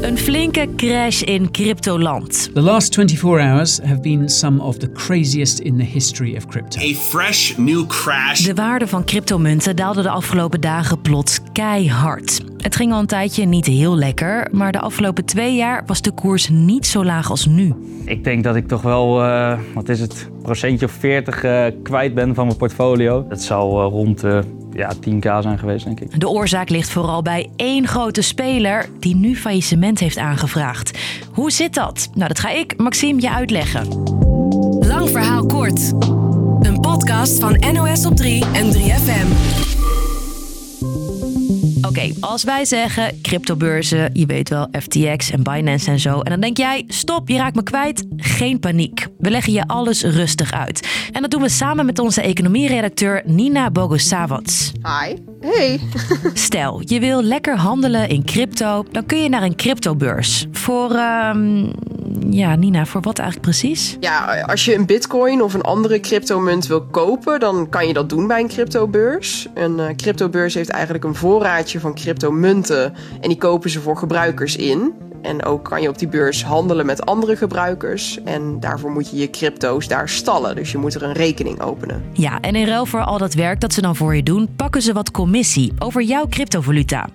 Een flinke crash in cryptoland. The last 24 hours have been some of the craziest in the history of crypto. A fresh new crash. De waarde van cryptomunten daalde de afgelopen dagen plots keihard. Het ging al een tijdje niet heel lekker, maar de afgelopen twee jaar was de koers niet zo laag als nu. Ik denk dat ik toch wel, uh, wat is het, procentje of 40 uh, kwijt ben van mijn portfolio. Dat zal uh, rond ja, 10k zijn geweest, denk ik. De oorzaak ligt vooral bij één grote speler die nu faillissement heeft aangevraagd. Hoe zit dat? Nou, dat ga ik, Maxime, je uitleggen. Lang verhaal kort. Een podcast van NOS op 3 en 3FM. Oké, als wij zeggen cryptobeurzen, je weet wel, FTX en Binance en zo. En dan denk jij, stop, je raakt me kwijt. Geen paniek. We leggen je alles rustig uit. En dat doen we samen met onze economieredacteur Nina Bogosawats. Hi. Hey. Stel, je wil lekker handelen in crypto, dan kun je naar een cryptobeurs. Voor, um, ja, Nina, voor wat eigenlijk precies? Ja, als je een bitcoin of een andere cryptomunt wil kopen, dan kan je dat doen bij een cryptobeurs. Een uh, cryptobeurs heeft eigenlijk een voorraadje van cryptomunten en die kopen ze voor gebruikers in. En ook kan je op die beurs handelen met andere gebruikers. En daarvoor moet je je crypto's daar stallen. Dus je moet er een rekening openen. Ja, en in ruil voor al dat werk dat ze dan voor je doen, ze wat commissie over jouw cryptovaluta.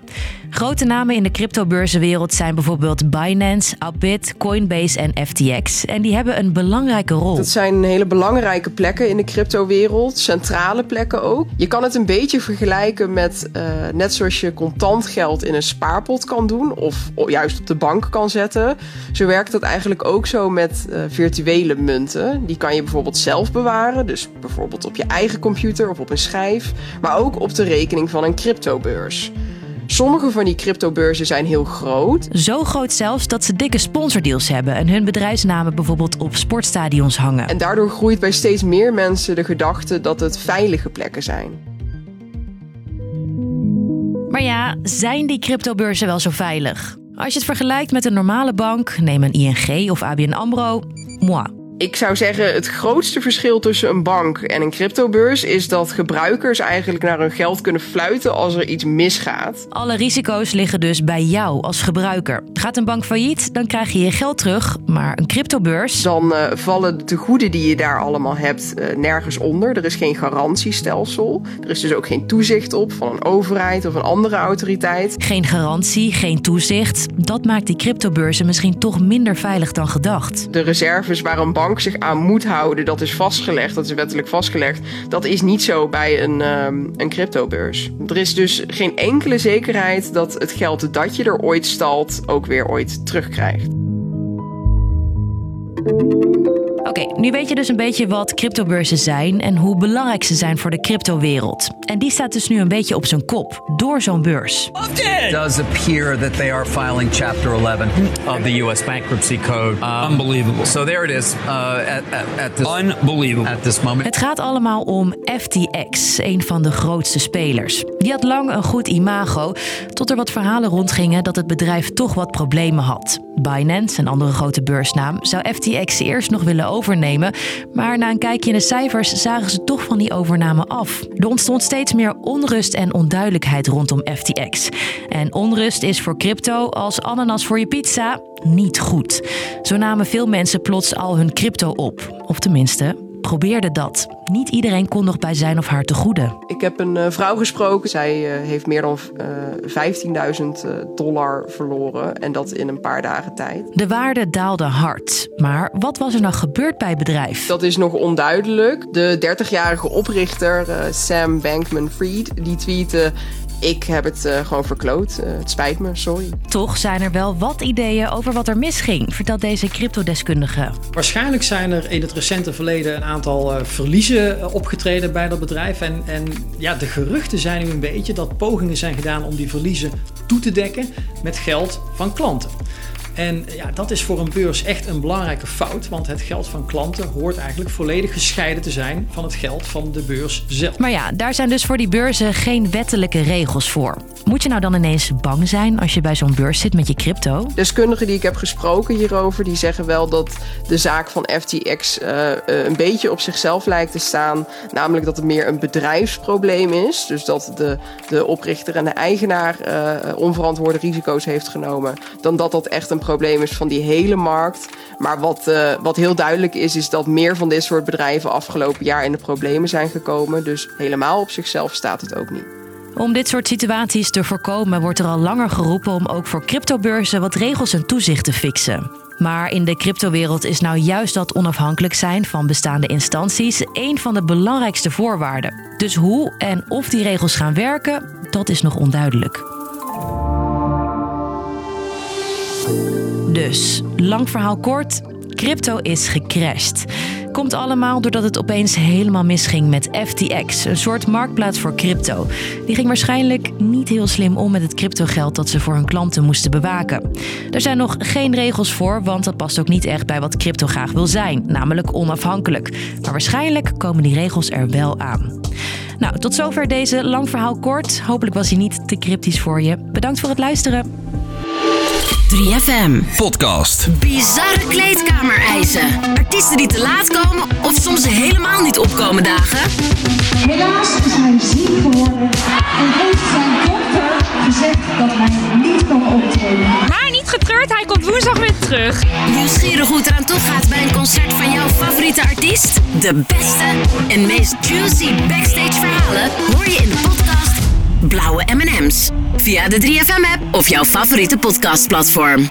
Grote namen in de cryptobeurzenwereld zijn bijvoorbeeld Binance, Upbit, Coinbase en FTX. En die hebben een belangrijke rol. Dat zijn hele belangrijke plekken in de cryptowereld, centrale plekken ook. Je kan het een beetje vergelijken met uh, net zoals je contant geld in een spaarpot kan doen of juist op de bank kan zetten. Zo werkt dat eigenlijk ook zo met uh, virtuele munten. Die kan je bijvoorbeeld zelf bewaren, dus bijvoorbeeld op je eigen computer of op een schijf, maar ook op de rekening van een cryptobeurs. Sommige van die cryptobeurzen zijn heel groot. Zo groot zelfs dat ze dikke sponsordeals hebben en hun bedrijfsnamen bijvoorbeeld op sportstadions hangen. En daardoor groeit bij steeds meer mensen de gedachte dat het veilige plekken zijn. Maar ja, zijn die cryptobeurzen wel zo veilig? Als je het vergelijkt met een normale bank, neem een ING of ABN AMRO, moi. Ik zou zeggen, het grootste verschil tussen een bank en een cryptobeurs is dat gebruikers eigenlijk naar hun geld kunnen fluiten als er iets misgaat. Alle risico's liggen dus bij jou als gebruiker. Gaat een bank failliet, dan krijg je je geld terug, maar een cryptobeurs. Dan uh, vallen de goeden die je daar allemaal hebt uh, nergens onder. Er is geen garantiestelsel. Er is dus ook geen toezicht op van een overheid of een andere autoriteit. Geen garantie, geen toezicht. Dat maakt die cryptobeurzen misschien toch minder veilig dan gedacht. De reserves waar een bank bank zich aan moet houden, dat is vastgelegd, dat is wettelijk vastgelegd. Dat is niet zo bij een, um, een cryptobeurs. Er is dus geen enkele zekerheid dat het geld dat je er ooit stalt ook weer ooit terugkrijgt. Oké, nu weet je dus een beetje wat cryptobeurzen zijn en hoe belangrijk ze zijn voor de cryptowereld. En die staat dus nu een beetje op zijn kop door zo'n beurs. It does appear that they are filing Chapter 11 of the U.S. Bankruptcy Code. Um, Unbelievable. So there it is. Uh, at, at, at this, Unbelievable. At this moment. Het gaat allemaal om FTX, een van de grootste spelers. Die had lang een goed imago, tot er wat verhalen rondgingen dat het bedrijf toch wat problemen had. Binance, een andere grote beursnaam, zou FTX eerst nog willen overnemen, maar na een kijkje in de cijfers zagen ze toch van die overname af. Er ontstond steeds meer onrust en onduidelijkheid rondom FTX. En onrust is voor crypto als ananas voor je pizza niet goed. Zo namen veel mensen plots al hun crypto op, of tenminste probeerde dat. Niet iedereen kon nog bij zijn of haar te goede. Ik heb een uh, vrouw gesproken. Zij uh, heeft meer dan uh, 15.000 dollar verloren. En dat in een paar dagen tijd. De waarde daalde hard. Maar wat was er nou gebeurd bij het bedrijf? Dat is nog onduidelijk. De 30-jarige oprichter Sam Bankman-Fried die tweette ik heb het uh, gewoon verkloot. Uh, het spijt me, sorry. Toch zijn er wel wat ideeën over wat er misging, vertelt deze cryptodeskundige. Waarschijnlijk zijn er in het recente verleden een aantal uh, verliezen opgetreden bij dat bedrijf. En, en ja, de geruchten zijn nu een beetje dat pogingen zijn gedaan om die verliezen toe te dekken met geld van klanten. En ja, dat is voor een beurs echt een belangrijke fout, want het geld van klanten hoort eigenlijk volledig gescheiden te zijn van het geld van de beurs zelf. Maar ja, daar zijn dus voor die beurzen geen wettelijke regels voor. Moet je nou dan ineens bang zijn als je bij zo'n beurs zit met je crypto? Deskundigen die ik heb gesproken hierover, die zeggen wel dat de zaak van FTX eh, eh, een beetje op zichzelf lijkt te staan. Namelijk dat het meer een bedrijfsprobleem is. Dus dat de, de oprichter en de eigenaar uh, onverantwoorde risico's heeft genomen. Dan dat dat echt een probleem is van die hele markt. Maar wat, wat heel duidelijk is, is dat meer van dit soort bedrijven afgelopen jaar in de problemen zijn gekomen. Dus helemaal op zichzelf staat het ook niet. Om dit soort situaties te voorkomen wordt er al langer geroepen om ook voor cryptobeurzen wat regels en toezicht te fixen. Maar in de cryptowereld is nou juist dat onafhankelijk zijn van bestaande instanties een van de belangrijkste voorwaarden. Dus hoe en of die regels gaan werken, dat is nog onduidelijk. Dus, lang verhaal kort, crypto is gecrashed. Komt allemaal doordat het opeens helemaal misging met FTX, een soort marktplaats voor crypto. Die ging waarschijnlijk niet heel slim om met het cryptogeld dat ze voor hun klanten moesten bewaken. Er zijn nog geen regels voor, want dat past ook niet echt bij wat crypto graag wil zijn, namelijk onafhankelijk. Maar waarschijnlijk komen die regels er wel aan. Nou, tot zover deze lang verhaal kort. Hopelijk was hij niet te cryptisch voor je. Bedankt voor het luisteren. 3FM. Podcast. Bizarre kleedkamereisen. Artiesten die te laat komen of soms helemaal niet opkomen dagen. Helaas is hij ziek geworden en heeft zijn dokter gezegd dat hij niet kan optreden. Maar niet getreurd, hij komt woensdag weer terug. Nieuwsgierig hoe het eraan toe gaat bij een concert van jouw favoriete artiest? De beste en meest juicy backstage verhalen hoor je in de podcast Blauwe M&M's. Via de 3FM app of jouw favoriete podcastplatform.